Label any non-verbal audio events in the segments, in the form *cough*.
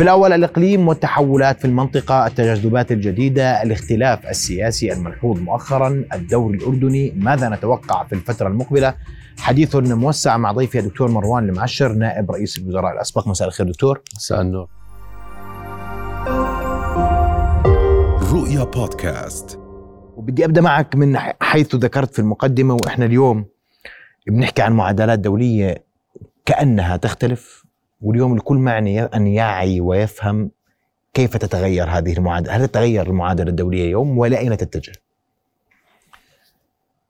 في الأول الإقليم والتحولات في المنطقة التجاذبات الجديدة الاختلاف السياسي الملحوظ مؤخرا الدور الأردني ماذا نتوقع في الفترة المقبلة؟ حديث موسع مع ضيفي الدكتور مروان المعشر نائب رئيس الوزراء الأسبق. مساء الخير دكتور. مساء النور. رؤيا بودكاست. وبدي أبدأ معك من حيث ذكرت في المقدمة وإحنا اليوم بنحكي عن معادلات دولية كأنها تختلف. واليوم الكل معني أن يعي ويفهم كيف تتغير هذه المعادلة. هل تتغير المعادلة الدولية اليوم ولا أين تتجه؟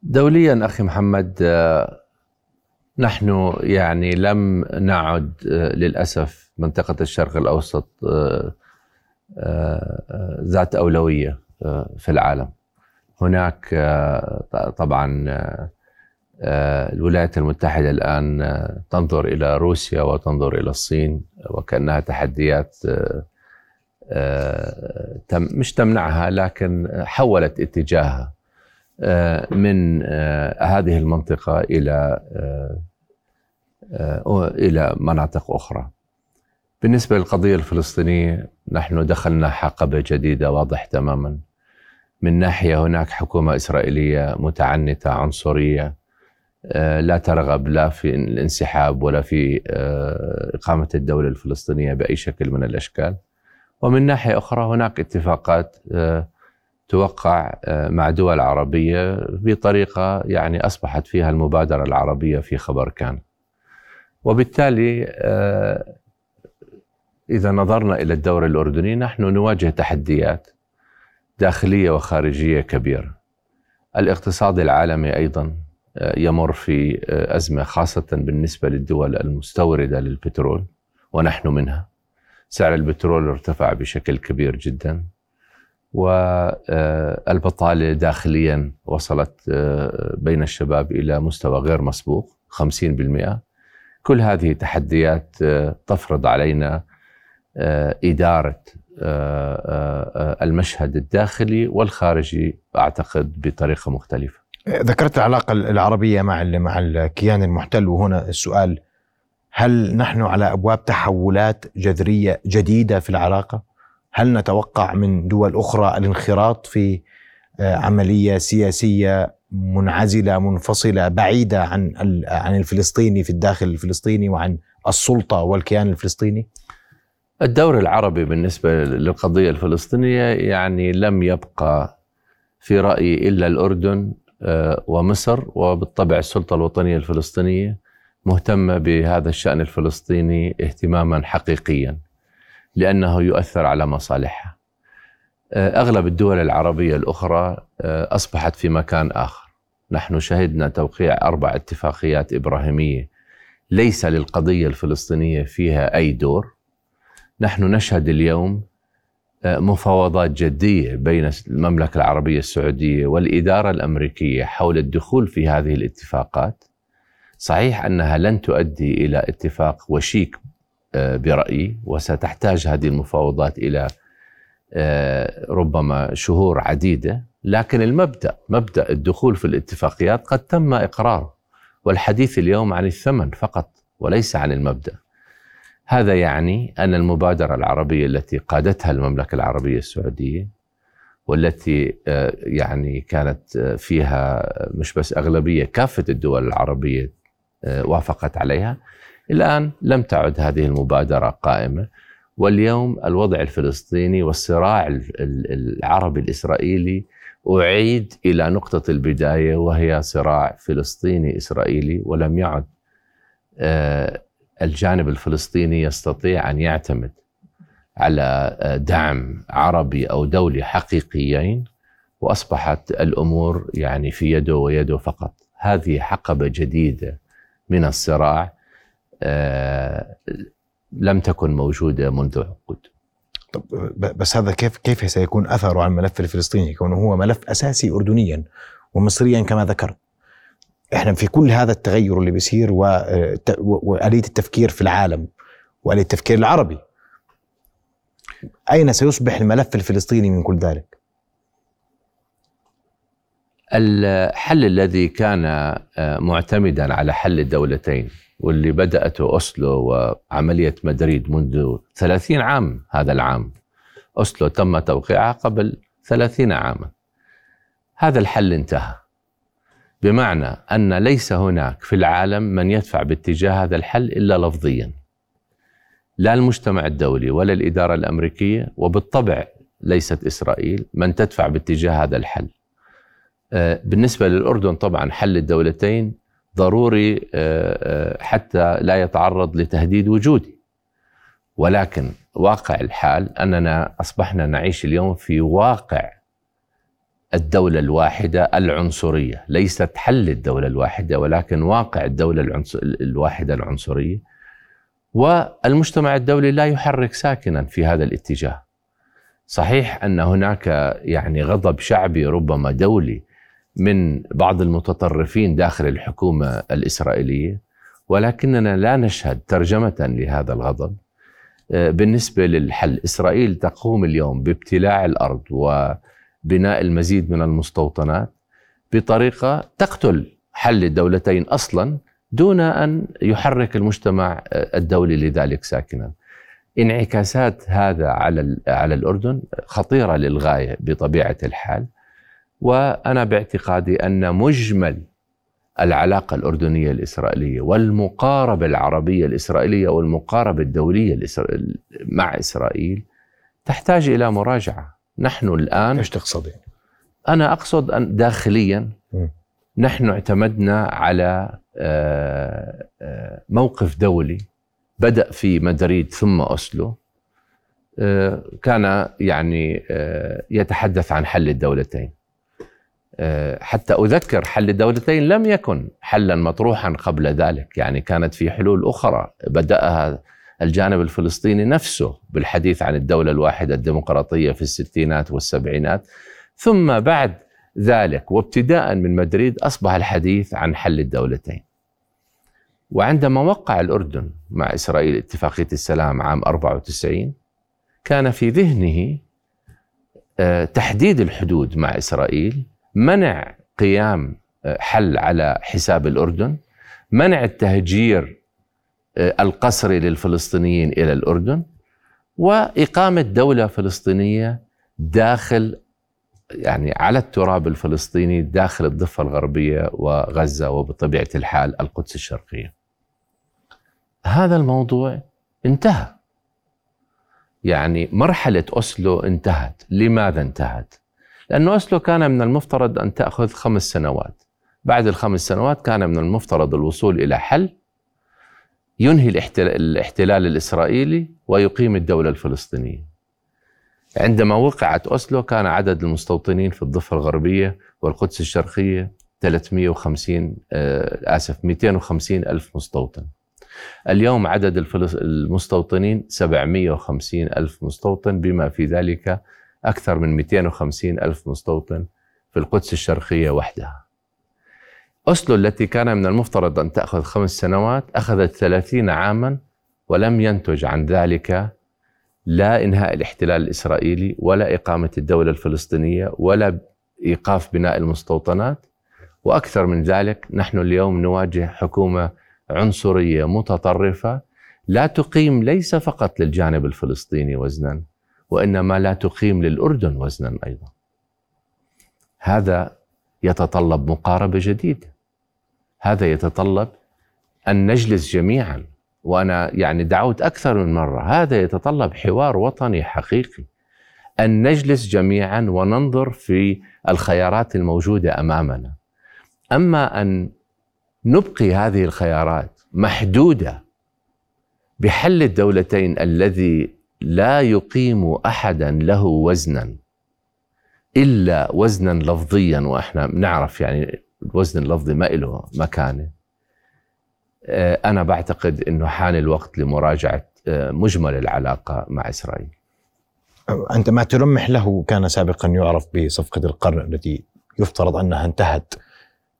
دوليا أخي محمد آه، نحن يعني لم نعد آه، للأسف منطقة الشرق الأوسط آه، ذات أولوية في العالم. هناك طبعا الولايات المتحدة الآن آه، تنظر إلى روسيا وتنظر إلى الصين وكأنها تحديات آه، مش تمنعها لكن حولت اتجاهها من هذه المنطقة إلى إلى مناطق أخرى. بالنسبة للقضية الفلسطينية نحن دخلنا حقبة جديدة واضح تماما. من ناحية هناك حكومة إسرائيلية متعنتة عنصرية آه، لا ترغب لا في الانسحاب ولا في آه، إقامة الدولة الفلسطينية بأي شكل من الأشكال. ومن ناحية أخرى هناك اتفاقات آه، توقع مع دول عربية بطريقة يعني أصبحت فيها المبادرة العربية في خبر كان. وبالتالي إذا نظرنا إلى الدور الأردني نحن نواجه تحديات داخلية وخارجية كبيرة. الاقتصاد العالمي أيضا يمر في أزمة خاصة بالنسبة للدول المستوردة للبترول ونحن منها. سعر البترول ارتفع بشكل كبير جدا والبطاله داخليا وصلت بين الشباب إلى مستوى غير مسبوق 50% كل هذه تحديات تفرض علينا إدارة المشهد الداخلي والخارجي أعتقد بطريقة مختلفة. ذكرت العلاقة العربية مع مع الكيان المحتل وهنا السؤال هل نحن على أبواب تحولات جذرية جديدة في العلاقة؟ هل نتوقع من دول أخرى الانخراط في آه، عملية سياسية منعزلة منفصلة بعيدة عن عن الفلسطيني في الداخل الفلسطيني وعن السلطة والكيان الفلسطيني؟ الدور العربي بالنسبة للقضية الفلسطينية يعني لم يبقى في رأيي إلا الأردن ومصر وبالطبع السلطة الوطنية الفلسطينية مهتمة بهذا الشأن الفلسطيني اهتماما حقيقيا لأنه يؤثر على مصالحها. آه، أغلب الدول العربية الأخرى آه، أصبحت في مكان آخر. نحن شهدنا توقيع أربع اتفاقيات إبراهيمية ليس للقضية الفلسطينية فيها أي دور. نحن نشهد اليوم مفاوضات جدية بين المملكة العربية السعودية والإدارة الأمريكية حول الدخول في هذه الاتفاقات. صحيح أنها لن تؤدي إلى اتفاق وشيك آه، برأيي وستحتاج هذه المفاوضات إلى آه، ربما شهور عديدة. لكن المبدأ مبدأ الدخول في الاتفاقيات قد تم إقراره والحديث اليوم عن الثمن فقط وليس عن المبدأ. هذا يعني أن المبادرة العربية التي قادتها المملكة العربية السعودية والتي آه، يعني كانت آه، فيها مش بس أغلبية كافة الدول العربية آه، وافقت عليها الآن لم تعد هذه المبادرة قائمة. واليوم الوضع الفلسطيني والصراع العربي الإسرائيلي أعيد إلى نقطة البداية وهي صراع فلسطيني إسرائيلي ولم يعد الجانب الفلسطيني يستطيع أن يعتمد على دعم عربي أو دولي حقيقيين وأصبحت الأمور يعني في يده ويده فقط. هذه حقبة جديدة من الصراع آه، لم تكن موجودة منذ عقود. طب بس هذا كيف كيف سيكون أثره على الملف الفلسطيني؟ كونه هو ملف أساسي اردنيا ومصريا كما ذكرت. إحنا في كل هذا التغير اللي بيصير وآلية التفكير في العالم وآلية التفكير العربي. أين سيصبح الملف الفلسطيني من كل ذلك؟ الحل الذي كان آه، معتمدا على حل الدولتين واللي بدأته أوسلو وعملية مدريد منذ 30 عام هذا العام. أوسلو تم توقيعها قبل 30 عاما. هذا الحل انتهى. بمعنى أن ليس هناك في العالم من يدفع باتجاه هذا الحل إلا لفظيا. لا المجتمع الدولي ولا الإدارة الأمريكية وبالطبع ليست إسرائيل من تدفع باتجاه هذا الحل. آه، بالنسبة للأردن طبعا حل الدولتين ضروري آه، آه، حتى لا يتعرض لتهديد وجودي. ولكن واقع الحال أننا أصبحنا نعيش اليوم في واقع الدولة الواحدة العنصرية. ليست حل الدولة الواحدة ولكن واقع الدولة الواحدة العنصرية. والمجتمع الدولي لا يحرك ساكنا في هذا الاتجاه. صحيح أن هناك يعني غضب شعبي ربما دولي من بعض المتطرفين داخل الحكومة الإسرائيلية ولكننا لا نشهد ترجمة لهذا الغضب. آه، بالنسبة للحل إسرائيل تقوم اليوم بابتلاع الأرض و بناء المزيد من المستوطنات بطريقة تقتل حل الدولتين أصلا دون أن يحرك المجتمع الدولي لذلك ساكنا. انعكاسات هذا على على الأردن خطيرة للغاية بطبيعة الحال وأنا باعتقادي أن مجمل العلاقة الأردنية الإسرائيلية والمقاربة العربية الإسرائيلية والمقاربة الدولية مع إسرائيل تحتاج إلى مراجعة نحن الآن إيش تقصد يعني؟ أنا أقصد أن داخليا م. نحن اعتمدنا على آه، آه، موقف دولي بدأ في مدريد ثم أوسلو آه، كان يعني يتحدث عن حل الدولتين حتى أذكر حل الدولتين لم يكن حلا مطروحا قبل ذلك يعني كانت في حلول أخرى بدأها الجانب الفلسطيني نفسه بالحديث عن الدولة الواحدة الديمقراطية في الستينات والسبعينات. ثم بعد ذلك وابتداء من مدريد أصبح الحديث عن حل الدولتين. وعندما وقع الأردن مع إسرائيل اتفاقية السلام عام 94 كان في ذهنه آه، تحديد الحدود مع إسرائيل منع قيام آه، حل على حساب الأردن منع التهجير القسري للفلسطينيين إلى الأردن وإقامة دولة فلسطينية داخل يعني على التراب الفلسطيني داخل الضفة الغربية وغزة وبطبيعة الحال القدس الشرقية. هذا الموضوع انتهى. يعني مرحلة أوسلو انتهت، لماذا انتهت؟ لأن أوسلو كان من المفترض أن تأخذ خمس سنوات بعد الخمس سنوات كان من المفترض الوصول إلى حل ينهي الاحتلال الإسرائيلي ويقيم الدولة الفلسطينية. عندما وقعت أوسلو كان عدد المستوطنين في الضفة الغربية والقدس الشرقية 350 آه، آسف 250 ألف مستوطن. اليوم عدد المستوطنين 750 ألف مستوطن بما في ذلك أكثر من 250 ألف مستوطن في القدس الشرقية وحدها. أوسلو التي كان من المفترض أن تأخذ خمس سنوات أخذت ثلاثين عاما ولم ينتج عن ذلك لا إنهاء الاحتلال الإسرائيلي ولا إقامة الدولة الفلسطينية ولا إيقاف بناء المستوطنات. وأكثر من ذلك نحن اليوم نواجه حكومة عنصرية متطرفة لا تقيم ليس فقط للجانب الفلسطيني وزنا وإنما لا تقيم للأردن وزنا أيضا. هذا يتطلب مقاربة جديدة. هذا يتطلب أن نجلس جميعا وأنا يعني دعوت أكثر من مرة هذا يتطلب حوار وطني حقيقي أن نجلس جميعا وننظر في الخيارات الموجودة أمامنا. أما أن نبقي هذه الخيارات محدودة بحل الدولتين الذي لا يقيم أحدا له وزنا إلا وزنا لفظيا وإحنا بنعرف يعني الوزن اللفظي ما له مكانة. آه، أنا بعتقد أنه حان الوقت لمراجعة آه، مجمل العلاقة مع إسرائيل. أنت ما تلمح له كان سابقا يعرف بصفقة القرن التي يفترض أنها انتهت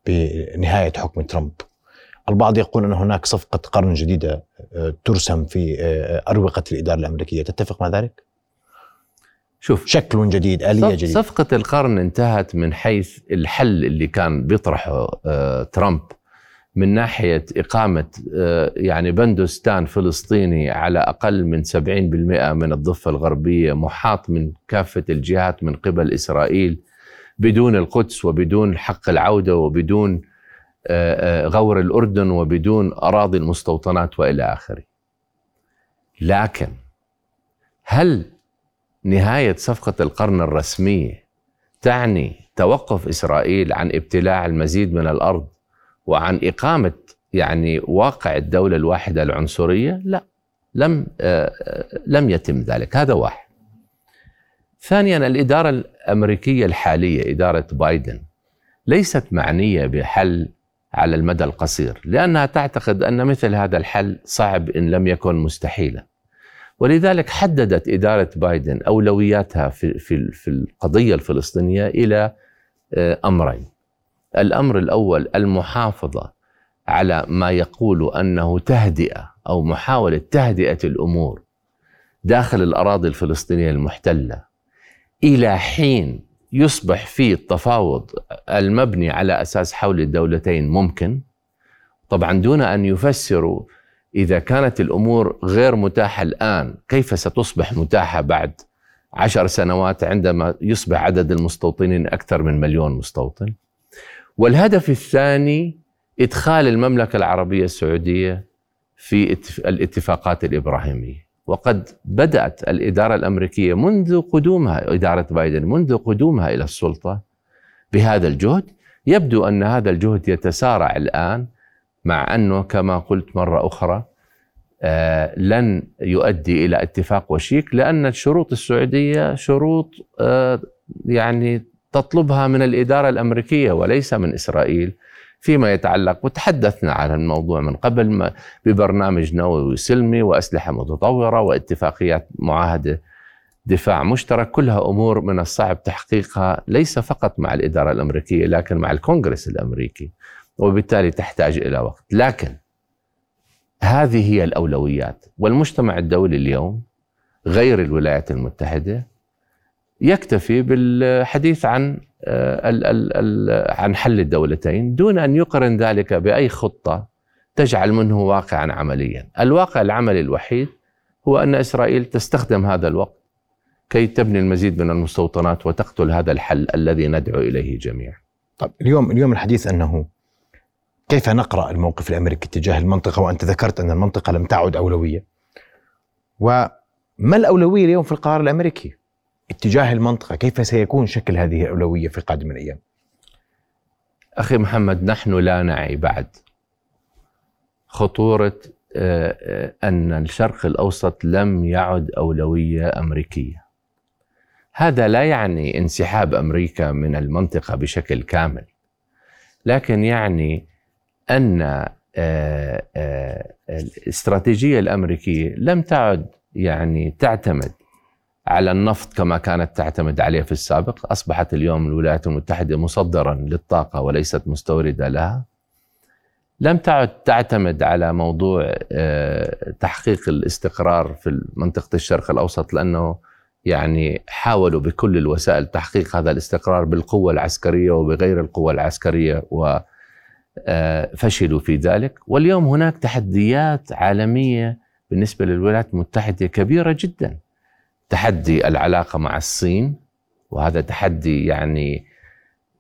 بنهاية حكم ترامب. البعض يقول أن هناك صفقة قرن جديدة آه، ترسم في أروقة الإدارة الأمريكية. تتفق مع ذلك؟ شوف. شكل جديد آلية صف- جديدة. صفقة القرن انتهت من حيث الحل اللي كان بيطرحه آه، ترامب من ناحية إقامة آه، يعني بندوستان فلسطيني على أقل من 70% من الضفة الغربية محاط من كافة الجهات من قبل إسرائيل بدون القدس وبدون حق العودة وبدون آه، غور الأردن وبدون أراضي المستوطنات وإلى آخره. لكن هل نهاية صفقة القرن الرسمية تعني توقف إسرائيل عن ابتلاع المزيد من الأرض وعن إقامة يعني واقع الدولة الواحدة العنصرية؟ لا لم آه، لم يتم ذلك. هذا واحد. ثانيا الإدارة الأمريكية الحالية إدارة بايدن ليست معنية بحل على المدى القصير لأنها تعتقد أن مثل هذا الحل صعب إن لم يكن مستحيلا. ولذلك حددت إدارة بايدن أولوياتها في, في, في القضية الفلسطينية إلى آه، أمرين. الأمر الأول المحافظة على ما يقول أنه تهدئة أو محاولة تهدئة الأمور داخل الأراضي الفلسطينية المحتلة إلى حين يصبح في التفاوض المبني على أساس حول الدولتين ممكن. طبعا دون أن يفسروا إذا كانت الأمور غير متاحة الآن كيف ستصبح متاحة بعد عشر سنوات عندما يصبح عدد المستوطنين أكثر من مليون مستوطن؟ والهدف الثاني إدخال المملكة العربية السعودية في اتف- الاتفاقات الإبراهيمية. وقد بدأت الإدارة الأمريكية منذ قدومها إدارة بايدن منذ قدومها إلى السلطة بهذا الجهد. يبدو أن هذا الجهد يتسارع الآن مع أنه كما قلت مرة أخرى آه، لن يؤدي إلى اتفاق وشيك لأن الشروط السعودية شروط آه، يعني تطلبها من الإدارة الأمريكية وليس من إسرائيل فيما يتعلق وتحدثنا عن الموضوع من قبل ببرنامج نووي سلمي وأسلحة متطورة واتفاقيات معاهدة دفاع مشترك كلها أمور من الصعب تحقيقها ليس فقط مع الإدارة الأمريكية لكن مع الكونغرس الأمريكي. وبالتالي تحتاج إلى وقت لكن هذه هي الأولويات والمجتمع الدولي اليوم غير الولايات المتحدة يكتفي بالحديث عن آه، ال- ال- ال- عن حل الدولتين دون أن يقرن ذلك بأي خطة تجعل منه واقعا عمليا. الواقع العملي الوحيد هو أن إسرائيل تستخدم هذا الوقت كي تبني المزيد من المستوطنات وتقتل هذا الحل الذي ندعو إليه جميعا. طب اليوم اليوم الحديث أنه كيف نقرأ الموقف الأمريكي تجاه المنطقة وأنت ذكرت أن المنطقة لم تعد أولوية وما الأولوية اليوم في القرار الأمريكي اتجاه المنطقة كيف سيكون شكل هذه الأولوية في قادم الأيام أخي محمد نحن لا نعي بعد خطورة آه، آه، أن الشرق الأوسط لم يعد أولوية أمريكية. هذا لا يعني انسحاب أمريكا من المنطقة بشكل كامل. لكن يعني أن آه، آه، الاستراتيجية الأمريكية لم تعد يعني تعتمد على النفط كما كانت تعتمد عليه في السابق. أصبحت اليوم الولايات المتحدة مصدرا للطاقة وليست مستوردة لها. لم تعد تعتمد على موضوع آه، تحقيق الاستقرار في منطقة الشرق الأوسط لأنه يعني حاولوا بكل الوسائل تحقيق هذا الاستقرار بالقوة العسكرية وبغير القوة العسكرية وفشلوا في ذلك. واليوم هناك تحديات عالمية بالنسبة للولايات المتحدة كبيرة جداً. تحدي العلاقة مع الصين وهذا تحدي يعني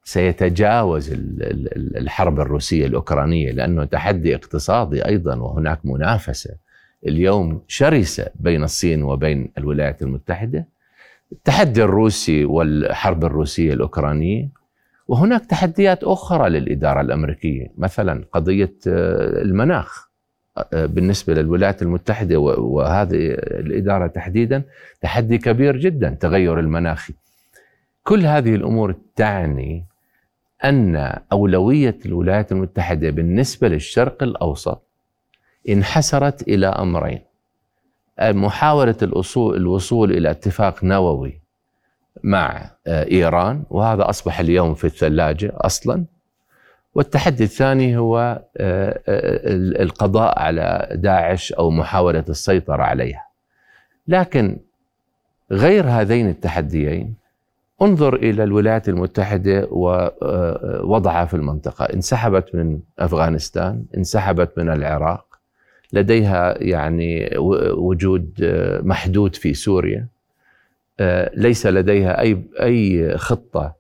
سيتجاوز ال- ال- ال- الحرب الروسية الأوكرانية لأنه تحدي اقتصادي أيضا وهناك منافسة. اليوم شرسة بين الصين وبين الولايات المتحدة. التحدي الروسي والحرب الروسية الأوكرانية وهناك تحديات أخرى للإدارة الأمريكية مثلا قضية آه، المناخ آه، بالنسبة للولايات المتحدة و- وهذه الإدارة تحديدا تحدي كبير جدا تغير المناخي. كل هذه الأمور تعني أن أولوية الولايات المتحدة بالنسبة للشرق الأوسط انحسرت إلى أمرين محاولة الوصول الوصول إلى اتفاق نووي مع آه، إيران وهذا أصبح اليوم في الثلاجة أصلا. والتحدي الثاني هو آه، آه، القضاء على داعش أو محاولة السيطرة عليها. لكن غير هذين التحديين انظر إلى الولايات المتحدة ووضعها في المنطقة، انسحبت من أفغانستان، انسحبت من العراق، لديها يعني وجود محدود في سوريا، ليس لديها اي أي خطة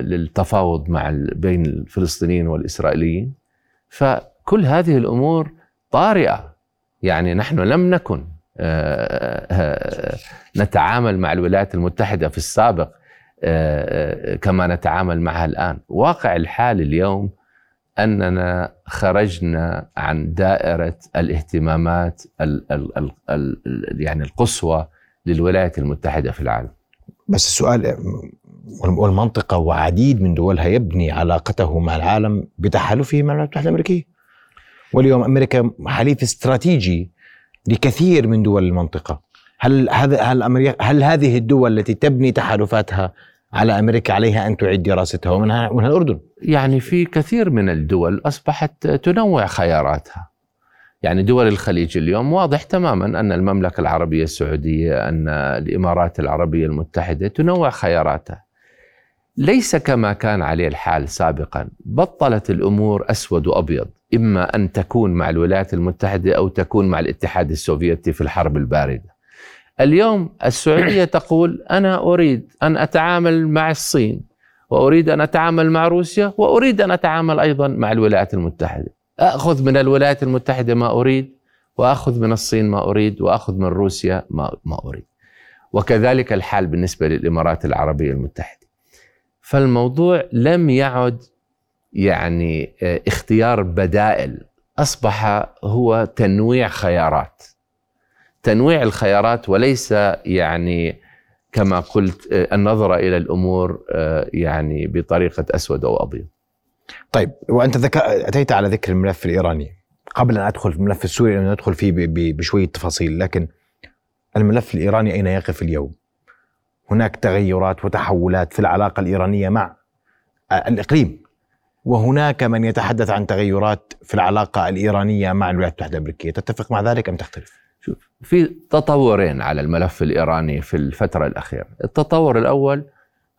للتفاوض مع بين الفلسطينيين والإسرائيليين، فكل هذه الأمور طارئة، يعني نحن لم نكن آه، آه، نتعامل مع الولايات المتحدة في السابق آه، كما نتعامل معها الآن. واقع الحال اليوم أننا خرجنا عن دائرة الاهتمامات ال ال ال يعني القصوى للولايات المتحدة في العالم. بس السؤال والمنطقة وعديد من دولها يبني علاقته مع العالم بتحالفه مع الولايات المتحدة الأمريكية. واليوم أمريكا حليف استراتيجي لكثير من دول المنطقة. هل هذا هل هل هذه الدول التي تبني تحالفاتها على أمريكا عليها أن تعيد دراستها ومنها ومنها الأردن. يعني في كثير من الدول أصبحت تنوع خياراتها. يعني دول الخليج اليوم واضح تماما أن المملكة العربية السعودية أن الإمارات العربية المتحدة تنوع خياراتها. ليس كما كان عليه الحال سابقا. بطلت الأمور أسود وأبيض. إما أن تكون مع الولايات المتحدة أو تكون مع الاتحاد السوفيتي في الحرب الباردة. اليوم السعودية *clears throat* تقول أنا أريد أن أتعامل مع الصين وأريد أن أتعامل مع روسيا وأريد أن أتعامل أيضا مع الولايات المتحدة. أخذ من الولايات المتحدة ما أريد وأخذ من الصين ما أريد وأخذ من روسيا ما ما أريد. وكذلك الحال بالنسبة للإمارات العربية المتحدة. فالموضوع لم يعد يعني آه، اختيار بدائل أصبح هو تنويع خيارات تنويع الخيارات وليس يعني كما قلت آه، النظر إلى الأمور آه، يعني بطريقة أسود أو أبيض. طيب وأنت ذكر أتيت على ذكر الملف الإيراني قبل أن أدخل في الملف السوري لأن ندخل فيه بشوية تفاصيل لكن الملف الإيراني أين يقف اليوم؟ هناك تغيرات وتحولات في العلاقة الإيرانية مع الإقليم وهناك من يتحدث عن تغيرات في العلاقة الإيرانية مع الولايات المتحدة الأمريكية تتفق مع ذلك أم تختلف؟ شوف في تطورين على الملف الإيراني في الفترة الأخيرة. التطور الأول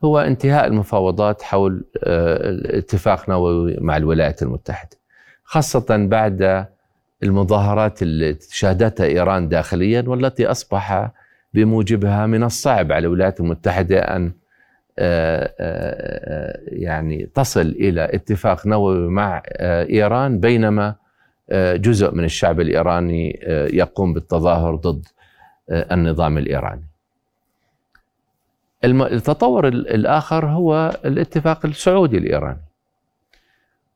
هو انتهاء المفاوضات حول آه، اتفاق نووي مع الولايات المتحدة خاصة بعد المظاهرات اللي شهدتها إيران داخليا والتي أصبح بموجبها من الصعب على الولايات المتحدة أن آه، آه، يعني تصل إلى اتفاق نووي مع إيران بينما جزء من الشعب الإيراني يقوم بالتظاهر ضد النظام الإيراني. التطور الآخر هو الاتفاق السعودي الإيراني.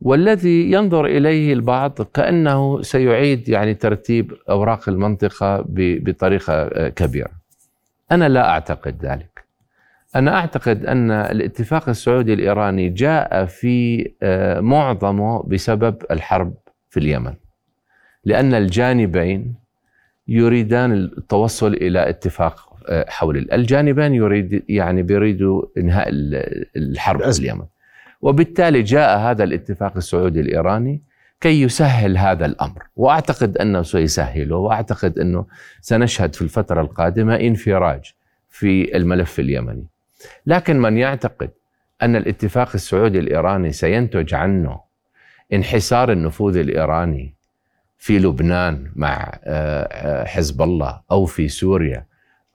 والذي ينظر إليه البعض كأنه سيعيد يعني ترتيب أوراق المنطقة بطريقة كبيرة. أنا لا أعتقد ذلك. أنا أعتقد أن الاتفاق السعودي الإيراني جاء في آه، معظمه بسبب الحرب في اليمن. لأن الجانبين يريدان التوصل إلى اتفاق آه، حول الجانبين يريد يعني بيريدوا إنهاء الحرب في اليمن. وبالتالي جاء هذا الاتفاق السعودي الإيراني كي يسهل هذا الأمر. وأعتقد أنه سيسهله وأعتقد أنه سنشهد في الفترة القادمة انفراج في الملف اليمني. لكن من يعتقد أن الاتفاق السعودي الإيراني سينتج عنه انحسار النفوذ الإيراني في لبنان مع آه، آه، حزب الله أو في سوريا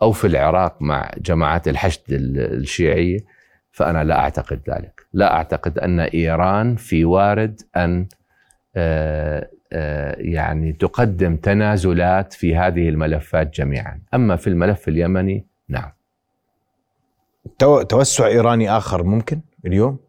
أو في العراق مع جماعات الحشد الشيعيه فأنا لا أعتقد ذلك، لا أعتقد أن إيران في وارد أن آه، يعني تقدم تنازلات في هذه الملفات جميعا، أما في الملف اليمني نعم. توسع إيراني آخر ممكن اليوم؟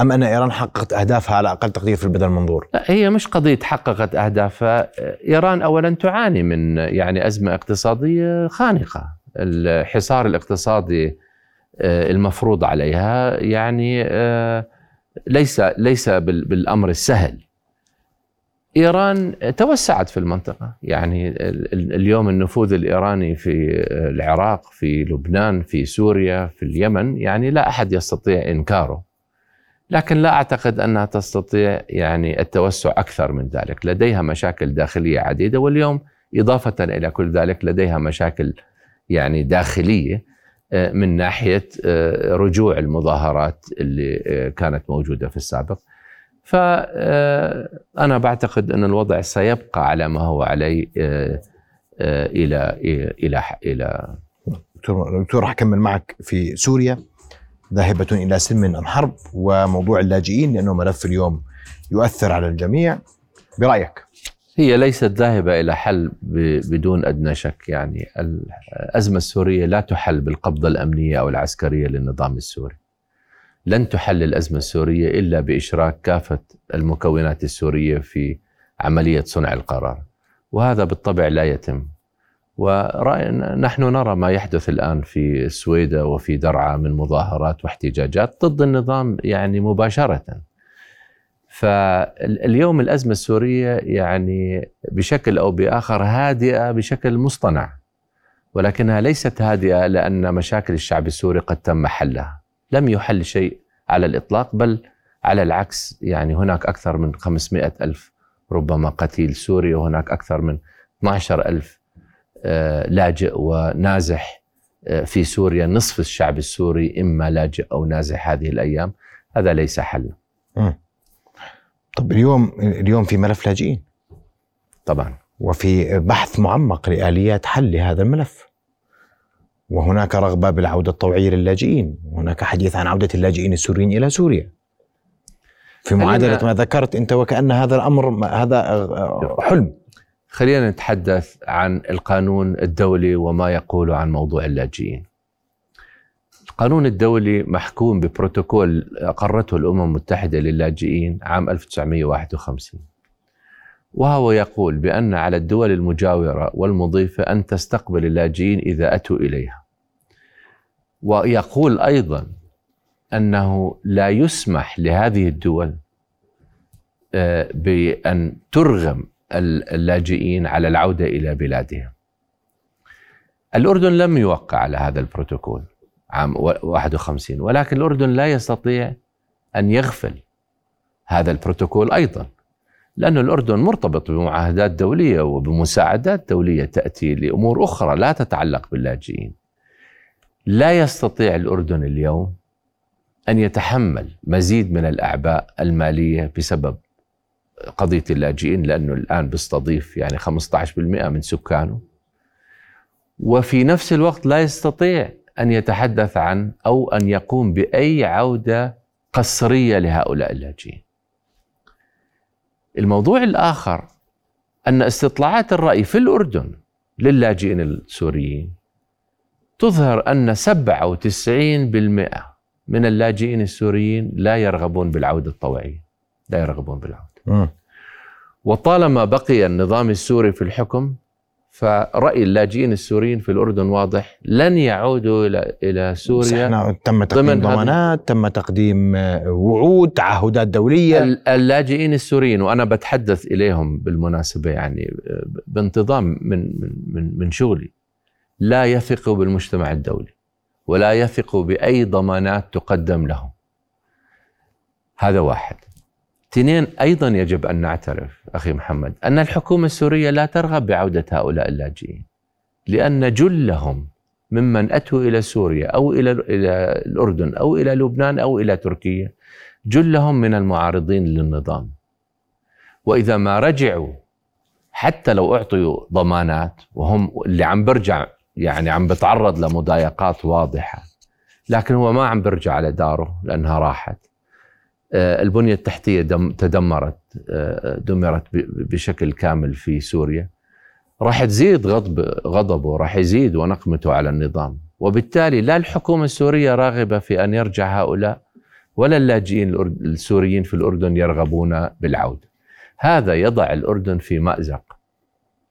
أم أن إيران حققت أهدافها على أقل تقدير في البدء المنظور؟ لا هي مش قضية حققت أهدافها، إيران اولا تعاني من يعني أزمة اقتصادية خانقة، الحصار الاقتصادي آه، المفروض عليها يعني آه، ليس ليس بالأمر السهل. إيران توسعت في المنطقة. يعني اليوم النفوذ الإيراني في العراق في لبنان في سوريا في اليمن يعني لا أحد يستطيع إنكاره. لكن لا أعتقد أنها تستطيع يعني التوسع أكثر من ذلك لديها مشاكل داخلية عديدة واليوم إضافة إلى كل ذلك لديها مشاكل يعني داخلية آه، من ناحية آه، رجوع المظاهرات اللي آه، كانت موجودة في السابق. فانا بعتقد أن الوضع سيبقى على ما هو عليه إلى إلى إلى دكتور دكتور راح أكمل معك في سوريا ذاهبة إلى سلم الحرب وموضوع اللاجئين لأنه ملف اليوم يؤثر على الجميع. برأيك؟ هي ليست ذاهبة إلى حل بدون أدنى شك. يعني الأزمة السورية لا تحل بالقبضة الأمنية أو العسكرية للنظام السوري. لن تحل الأزمة السورية إلا بإشراك كافة المكونات السورية في عملية صنع القرار. وهذا بالطبع لا يتم. ونحن نرى ما يحدث الآن في السويدة وفي درعا من مظاهرات واحتجاجات ضد النظام يعني مباشرة. فاليوم الأزمة السورية يعني بشكل أو بآخر هادئة بشكل مصطنع ولكنها ليست هادئة لأن مشاكل الشعب السوري قد تم حلها. لم يحل شيء على الإطلاق بل على العكس يعني هناك أكثر من 500 ألف ربما قتيل سوري وهناك أكثر من 12 ألف لاجئ ونازح آه، في سوريا نصف الشعب السوري إما لاجئ أو نازح هذه الأيام. هذا ليس حل. طب اليوم اليوم في ملف لاجئين؟ طبعا. وفي بحث معمق لآليات حل لهذا الملف. وهناك رغبة بالعودة الطوعية للاجئين. وهناك حديث عن عودة اللاجئين السوريين إلى سوريا. في معادلة ما ذكرت أنت وكأن هذا الأمر هذا حلم. خلينا نتحدث عن القانون الدولي وما يقول عن موضوع اللاجئين. القانون الدولي محكوم ببروتوكول أقرته الأمم المتحدة للاجئين عام 1951 وهو يقول بأن على الدول المجاورة والمضيفة أن تستقبل اللاجئين إذا أتوا إليها. ويقول أيضا أنه لا يسمح لهذه الدول آه، بأن ترغم اللاجئين على العودة إلى بلادهم. الأردن لم يوقع على هذا البروتوكول عام 51 ولكن الأردن لا يستطيع أن يغفل هذا البروتوكول أيضا لأن الأردن مرتبط بمعاهدات دولية وبمساعدات دولية تأتي لأمور أخرى لا تتعلق باللاجئين. لا يستطيع الأردن اليوم أن يتحمل مزيد من الأعباء المالية بسبب قضية اللاجئين لأنه الآن بيستضيف يعني 15% من سكانه. وفي نفس الوقت لا يستطيع أن يتحدث عن أو أن يقوم بأي عودة قسرية لهؤلاء اللاجئين. الموضوع الآخر أن استطلاعات الرأي في الأردن للاجئين السوريين تظهر أن 97% من اللاجئين السوريين لا يرغبون بالعودة الطوعية لا يرغبون بالعودة. وطالما بقي النظام السوري في الحكم فرأي اللاجئين السوريين في الأردن واضح لن يعودوا إلى إلى سوريا تم تقديم ضمانات تم تقديم آه، وعود تعهدات دولية. اللاجئين السوريين وأنا بتحدث إليهم بالمناسبة يعني آه، بانتظام من من من شغلي لا يثقوا بالمجتمع الدولي ولا يثقوا بأي ضمانات تقدم لهم. هذا واحد. اثنين أيضا يجب أن نعترف أخي محمد أن الحكومة السورية لا ترغب بعودة هؤلاء اللاجئين لأن جلهم ممن أتوا إلى سوريا أو إلى إلى الأردن أو إلى لبنان أو إلى تركيا جلهم من المعارضين للنظام. وإذا ما رجعوا حتى لو أعطوا ضمانات وهم اللي عم برجع يعني عم بتعرض لمضايقات واضحة لكن هو ما عم برجع على داره لأنها راحت. البنية التحتية تدمرت آه، دمرت بشكل كامل في سوريا. راح تزيد غضب غضبه راح يزيد ونقمته على النظام. وبالتالي لا الحكومة السورية راغبة في أن يرجع هؤلاء ولا اللاجئين السوريين في الأردن يرغبون بالعودة هذا يضع الأردن في مأزق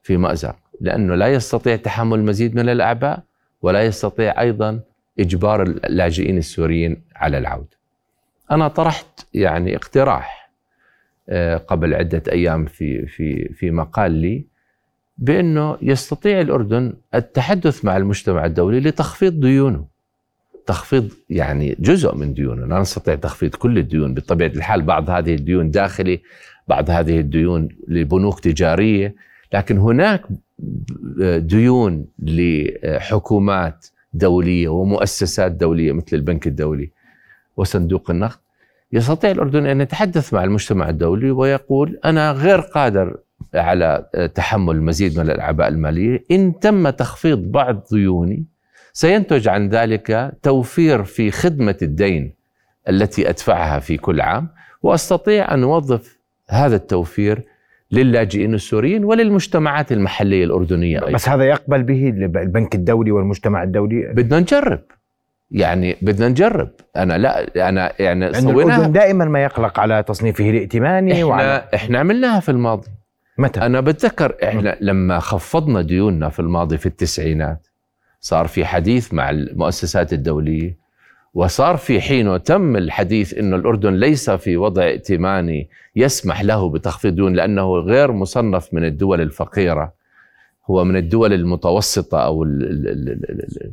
في مأزق لأنه لا يستطيع تحمل المزيد من الأعباء ولا يستطيع أيضا إجبار اللاجئين السوريين على العودة أنا طرحت يعني اقتراح آه، قبل عدة أيام في في في مقال لي بأنه يستطيع الأردن التحدث مع المجتمع الدولي لتخفيض ديونه. تخفيض يعني جزء من ديونه. لا نستطيع تخفيض كل الديون. بطبيعة الحال بعض هذه الديون داخلي بعض هذه الديون لبنوك تجارية. لكن هناك ديون لحكومات دولية ومؤسسات دولية مثل البنك الدولي. وصندوق النقد يستطيع الأردن أن يتحدث مع المجتمع الدولي ويقول أنا غير قادر على تحمل المزيد من الأعباء المالية إن تم تخفيض بعض ديوني سينتج عن ذلك توفير في خدمة الدين التي أدفعها في كل عام وأستطيع أن أوظف هذا التوفير للاجئين السوريين وللمجتمعات المحلية الأردنية أيضا. بس هذا يقبل به البنك الدولي والمجتمع الدولي بدنا نجرب يعني بدنا نجرب. أنا لا أنا يعني سويناها. دائما ما يقلق على تصنيفه الائتماني إحنا وعلى إحنا عملناها في الماضي. متى؟ أنا بتذكر إحنا لما خفضنا ديوننا في الماضي في التسعينات صار في حديث مع المؤسسات الدولية وصار في حينه تم الحديث إنه الأردن ليس في وضع ائتماني يسمح له بتخفيض ديون لأنه غير مصنف من الدول الفقيرة. هو من الدول المتوسطة أو ال ال ال ال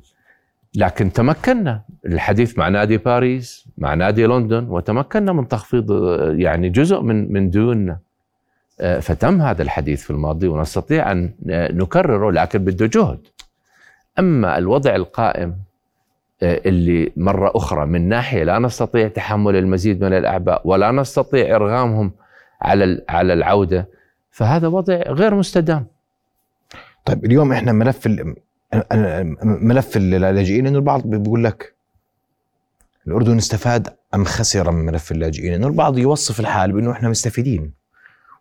لكن تمكنا. الحديث مع نادي باريس مع نادي لندن وتمكنا من تخفيض يعني جزء من من ديوننا. فتم هذا الحديث في الماضي ونستطيع أن نكرره لكن بده جهد. أما الوضع القائم آه، اللي مرة أخرى من ناحية لا نستطيع تحمل المزيد من الأعباء ولا نستطيع إرغامهم على على العودة فهذا وضع غير مستدام. طيب اليوم إحنا ملف ملف اللاجئين إنه البعض بيقول لك الأردن استفاد أم خسر من ملف اللاجئين؟ إنه البعض يوصف الحال بإنه إحنا مستفيدين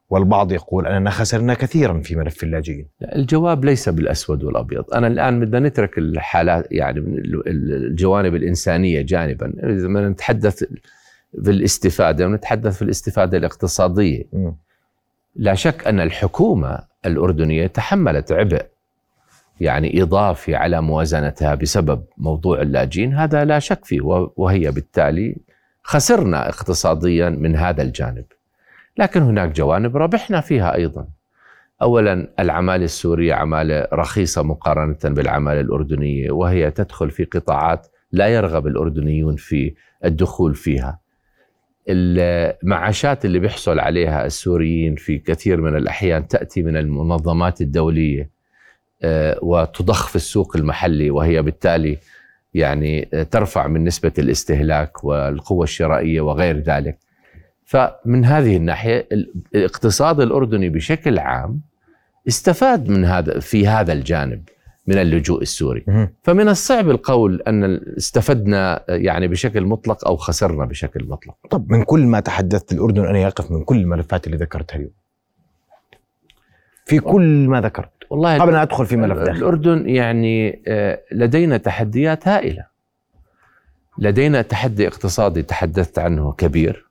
والبعض يقول أننا خسرنا كثيرا في ملف اللاجئين. الجواب ليس بالأسود والأبيض. أنا الآن بدنا نترك الحالات يعني الجوانب الإنسانية جانبا. إذا نتحدث في الاستفادة ونتحدث في الاستفادة الاقتصادية. م. لا شك أن الحكومة الأردنية تحملت عبء يعني إضافي على موازنتها بسبب موضوع اللاجئين هذا لا شك فيه وهي بالتالي خسرنا اقتصاديا من هذا الجانب لكن هناك جوانب ربحنا فيها أيضا. اولا العمالة السورية عمالة رخيصة مقارنة بالعمالة الأردنية وهي تدخل في قطاعات لا يرغب الأردنيون في الدخول فيها. المعاشات اللي بيحصل عليها السوريين في كثير من الأحيان تأتي من المنظمات الدولية وتضخ في السوق المحلي وهي بالتالي يعني ترفع من نسبة الاستهلاك والقوة الشرائية وغير ذلك. فمن هذه الناحية الاقتصاد الأردني بشكل عام استفاد من هذا في هذا الجانب من اللجوء السوري. فمن الصعب القول أن استفدنا يعني بشكل مطلق أو خسرنا بشكل مطلق. طب من كل ما تحدثت الأردن ان يقف من كل الملفات اللي ذكرتها اليوم. في كل ما ذكرت. والله قبل أن أدخل في ملف داخل الأردن يعني آه، لدينا تحديات هائلة. لدينا تحدي اقتصادي تحدثت عنه كبير.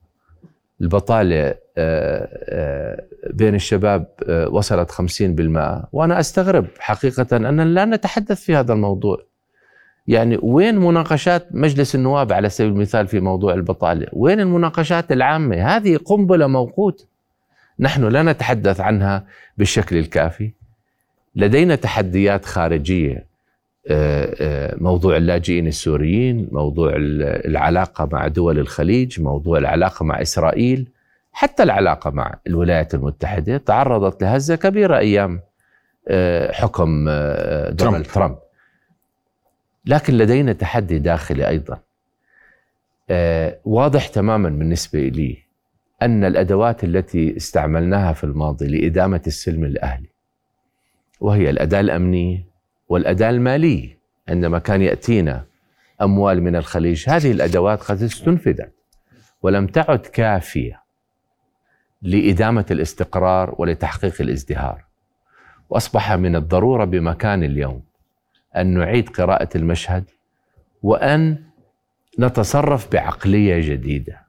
البطالة آه، آه، بين الشباب وصلت 50% وأنا أستغرب حقيقة أننا لا نتحدث في هذا الموضوع. يعني وين مناقشات مجلس النواب على سبيل المثال في موضوع البطالة؟ وين المناقشات العامة؟ هذه قنبلة موقوت. نحن لا نتحدث عنها بالشكل الكافي. لدينا تحديات خارجية آه، آه، موضوع اللاجئين السوريين موضوع العلاقة مع دول الخليج موضوع العلاقة مع إسرائيل حتى العلاقة مع الولايات المتحدة. تعرضت لهزة كبيرة أيام آه، حكم دونالد ترامب. لكن لدينا تحدي داخلي أيضا. واضح تماما بالنسبة لي أن الأدوات التي استعملناها في الماضي لإدامة السلم الأهلي وهي الأداة الأمنية والأداة المالية عندما كان يأتينا أموال من الخليج. هذه الأدوات قد استنفذت ولم تعد كافية لإدامة الاستقرار ولتحقيق الازدهار. وأصبح من الضرورة بمكان اليوم أن نعيد قراءة المشهد وأن نتصرف بعقلية جديدة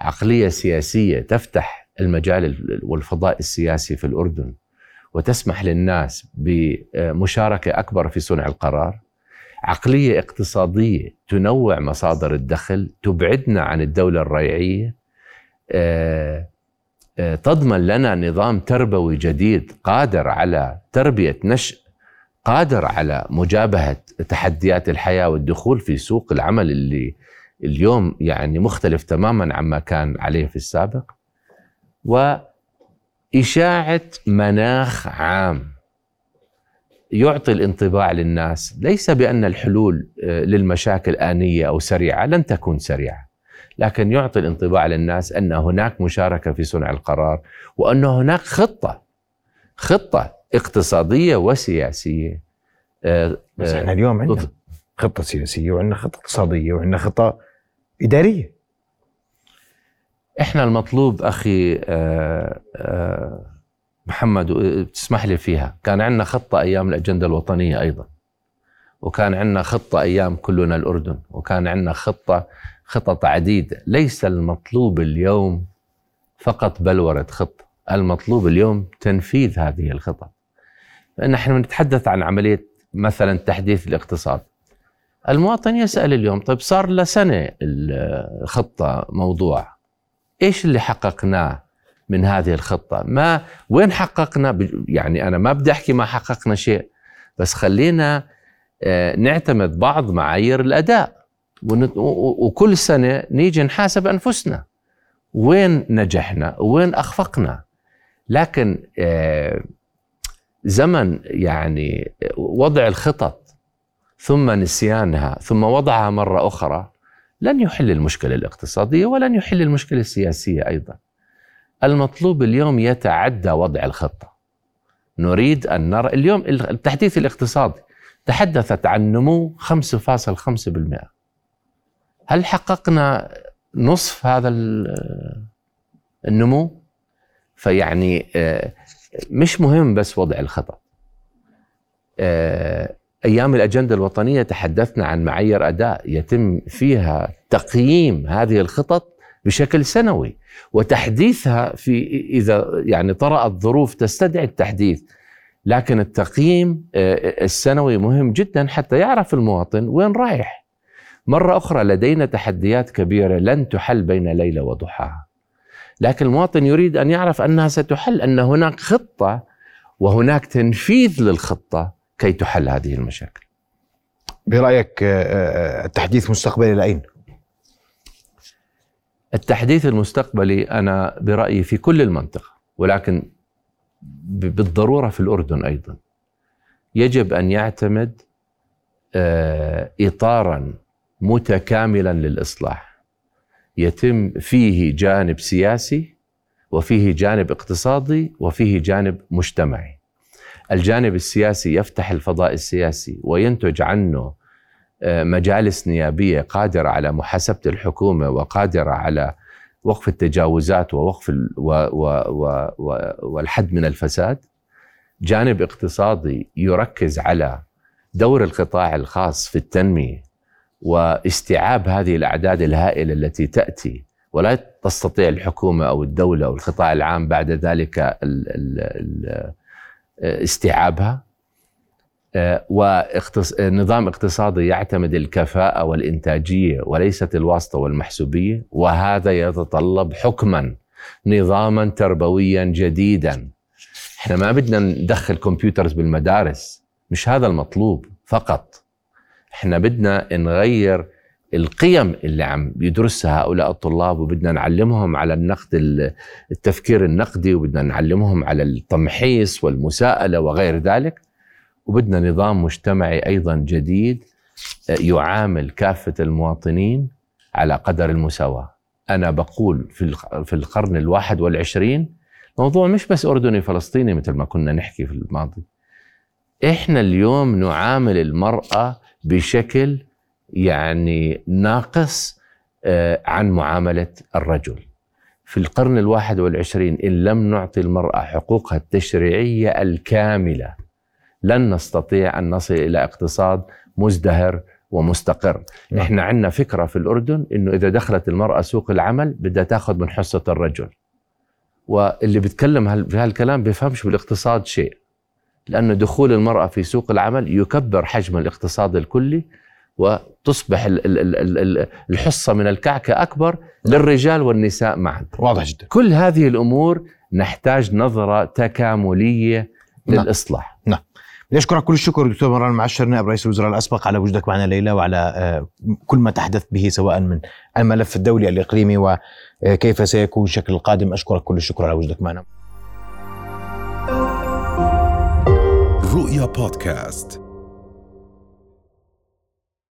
عقلية سياسية تفتح المجال والفضاء السياسي في الأردن. وتسمح للناس بمشاركة أكبر في صنع القرار. عقلية اقتصادية تنوع مصادر الدخل تبعدنا عن الدولة الريعية. آه، آه، تضمن لنا نظام تربوي جديد قادر على تربية نشء قادر على مجابهة تحديات الحياة والدخول في سوق العمل اللي اليوم يعني مختلف تماما عما كان عليه في السابق. و إشاعة مناخ عام يعطي الانطباع للناس. ليس بأن الحلول آه، للمشاكل آنية أو سريعة لن تكون سريعة لكن يعطي الانطباع للناس أن هناك مشاركة في صنع القرار وأن هناك خطة خطة اقتصادية وسياسية. آه، بس إحنا اليوم عندنا خطة سياسية وعندنا خطة اقتصادية وعندنا خطة إدارية. إحنا المطلوب أخي محمد تسمح لي فيها. كان عندنا خطة أيام الأجندة الوطنية أيضا. وكان عندنا خطة أيام كلنا الأردن. وكان عندنا خطة خطط عديدة. ليس المطلوب اليوم فقط بلورة خطة. المطلوب اليوم تنفيذ هذه الخطط. نحن نتحدث عن عملية مثلا تحديث الاقتصاد. المواطن يسأل اليوم طيب صار له سنة الخطة موضوع. إيش اللي حققناه من هذه الخطة؟ ما وين حققنا يعني أنا ما بدي أحكي ما حققنا شيء بس خلينا آه، نعتمد بعض معايير الأداء. وكل سنة نيجي نحاسب أنفسنا. وين نجحنا؟ وين أخفقنا؟ لكن آه، زمن يعني وضع الخطط ثم نسيانها ثم وضعها مرة أخرى لن يحل المشكلة الاقتصادية ولن يحل المشكلة السياسية أيضا. المطلوب اليوم يتعدى وضع الخطة. نريد أن نرى اليوم التحديث الاقتصادي تحدثت عن نمو 5.5% هل حققنا نصف هذا النمو؟ فيعني آه، مش مهم بس وضع الخطط. آه، أيام الأجندة الوطنية تحدثنا عن معايير أداء يتم فيها تقييم هذه الخطط بشكل سنوي وتحديثها في إذا يعني طرأت ظروف تستدعي التحديث لكن التقييم آه، السنوي مهم جدا حتى يعرف المواطن وين رايح. مرة أخرى لدينا تحديات كبيرة لن تحل بين ليلة وضحاها لكن المواطن يريد أن يعرف أنها ستحل أن هناك خطة وهناك تنفيذ للخطة كي تحل هذه المشاكل. برأيك آه، آه، التحديث مستقبلي لأين؟ التحديث المستقبلي أنا برأيي في كل المنطقة ولكن بالضرورة في الأردن أيضا. يجب أن يعتمد آه، اطارا متكاملا للإصلاح. يتم فيه جانب سياسي وفيه جانب اقتصادي وفيه جانب مجتمعي. الجانب السياسي يفتح الفضاء السياسي وينتج عنه مجالس نيابية قادرة على محاسبة الحكومة وقادرة على وقف التجاوزات ووقف و و و و والحد من الفساد. جانب اقتصادي يركز على دور القطاع الخاص في التنمية واستيعاب هذه الأعداد الهائلة التي تأتي. ولا تستطيع الحكومة أو الدولة أو القطاع العام بعد ذلك استيعابها. ونظام اقتصادي يعتمد الكفاءة والإنتاجية وليست الواسطة والمحسوبية وهذا يتطلب حكما نظاما تربويا جديدا. إحنا ما بدنا ندخل كمبيوترز بالمدارس مش هذا المطلوب فقط. إحنا بدنا نغير القيم اللي عم يدرسها هؤلاء الطلاب وبدنا نعلمهم على النقد التفكير النقدي وبدنا نعلمهم على التمحيص والمساءلة وغير ذلك وبدنا نظام مجتمعي أيضا جديد آه، يعامل كافة المواطنين على قدر المساواة. أنا بقول في في القرن الواحد والعشرين موضوع مش بس أردني فلسطيني مثل ما كنا نحكي في الماضي. إحنا اليوم نعامل المرأة بشكل يعني ناقص آه، عن معاملة الرجل. في القرن الواحد والعشرين إن لم نعطي المرأة حقوقها التشريعية الكاملة لن نستطيع أن نصل إلى اقتصاد مزدهر ومستقر نعم. إحنا عندنا فكرة في الأردن أنه إذا دخلت المرأة سوق العمل بدها تاخذ من حصة الرجل واللي بيتكلم بهالكلام بيفهمش بالاقتصاد شيء لأن دخول المرأة في سوق العمل يكبر حجم الاقتصاد الكلي وتصبح الحصة من الكعكة أكبر. للرجال والنساء معا واضح جدا كل هذه الأمور نحتاج نظرة تكاملية نعم. للإصلاح نعم نشكرك كل الشكر دكتور مروان معشر نائب رئيس الوزراء الأسبق على وجودك معنا ليلى وعلى آه، كل ما تحدث به سواء من الملف الدولي الإقليمي وكيف سيكون الشكل القادم أشكرك كل الشكر على وجودك معنا. رؤيا بودكاست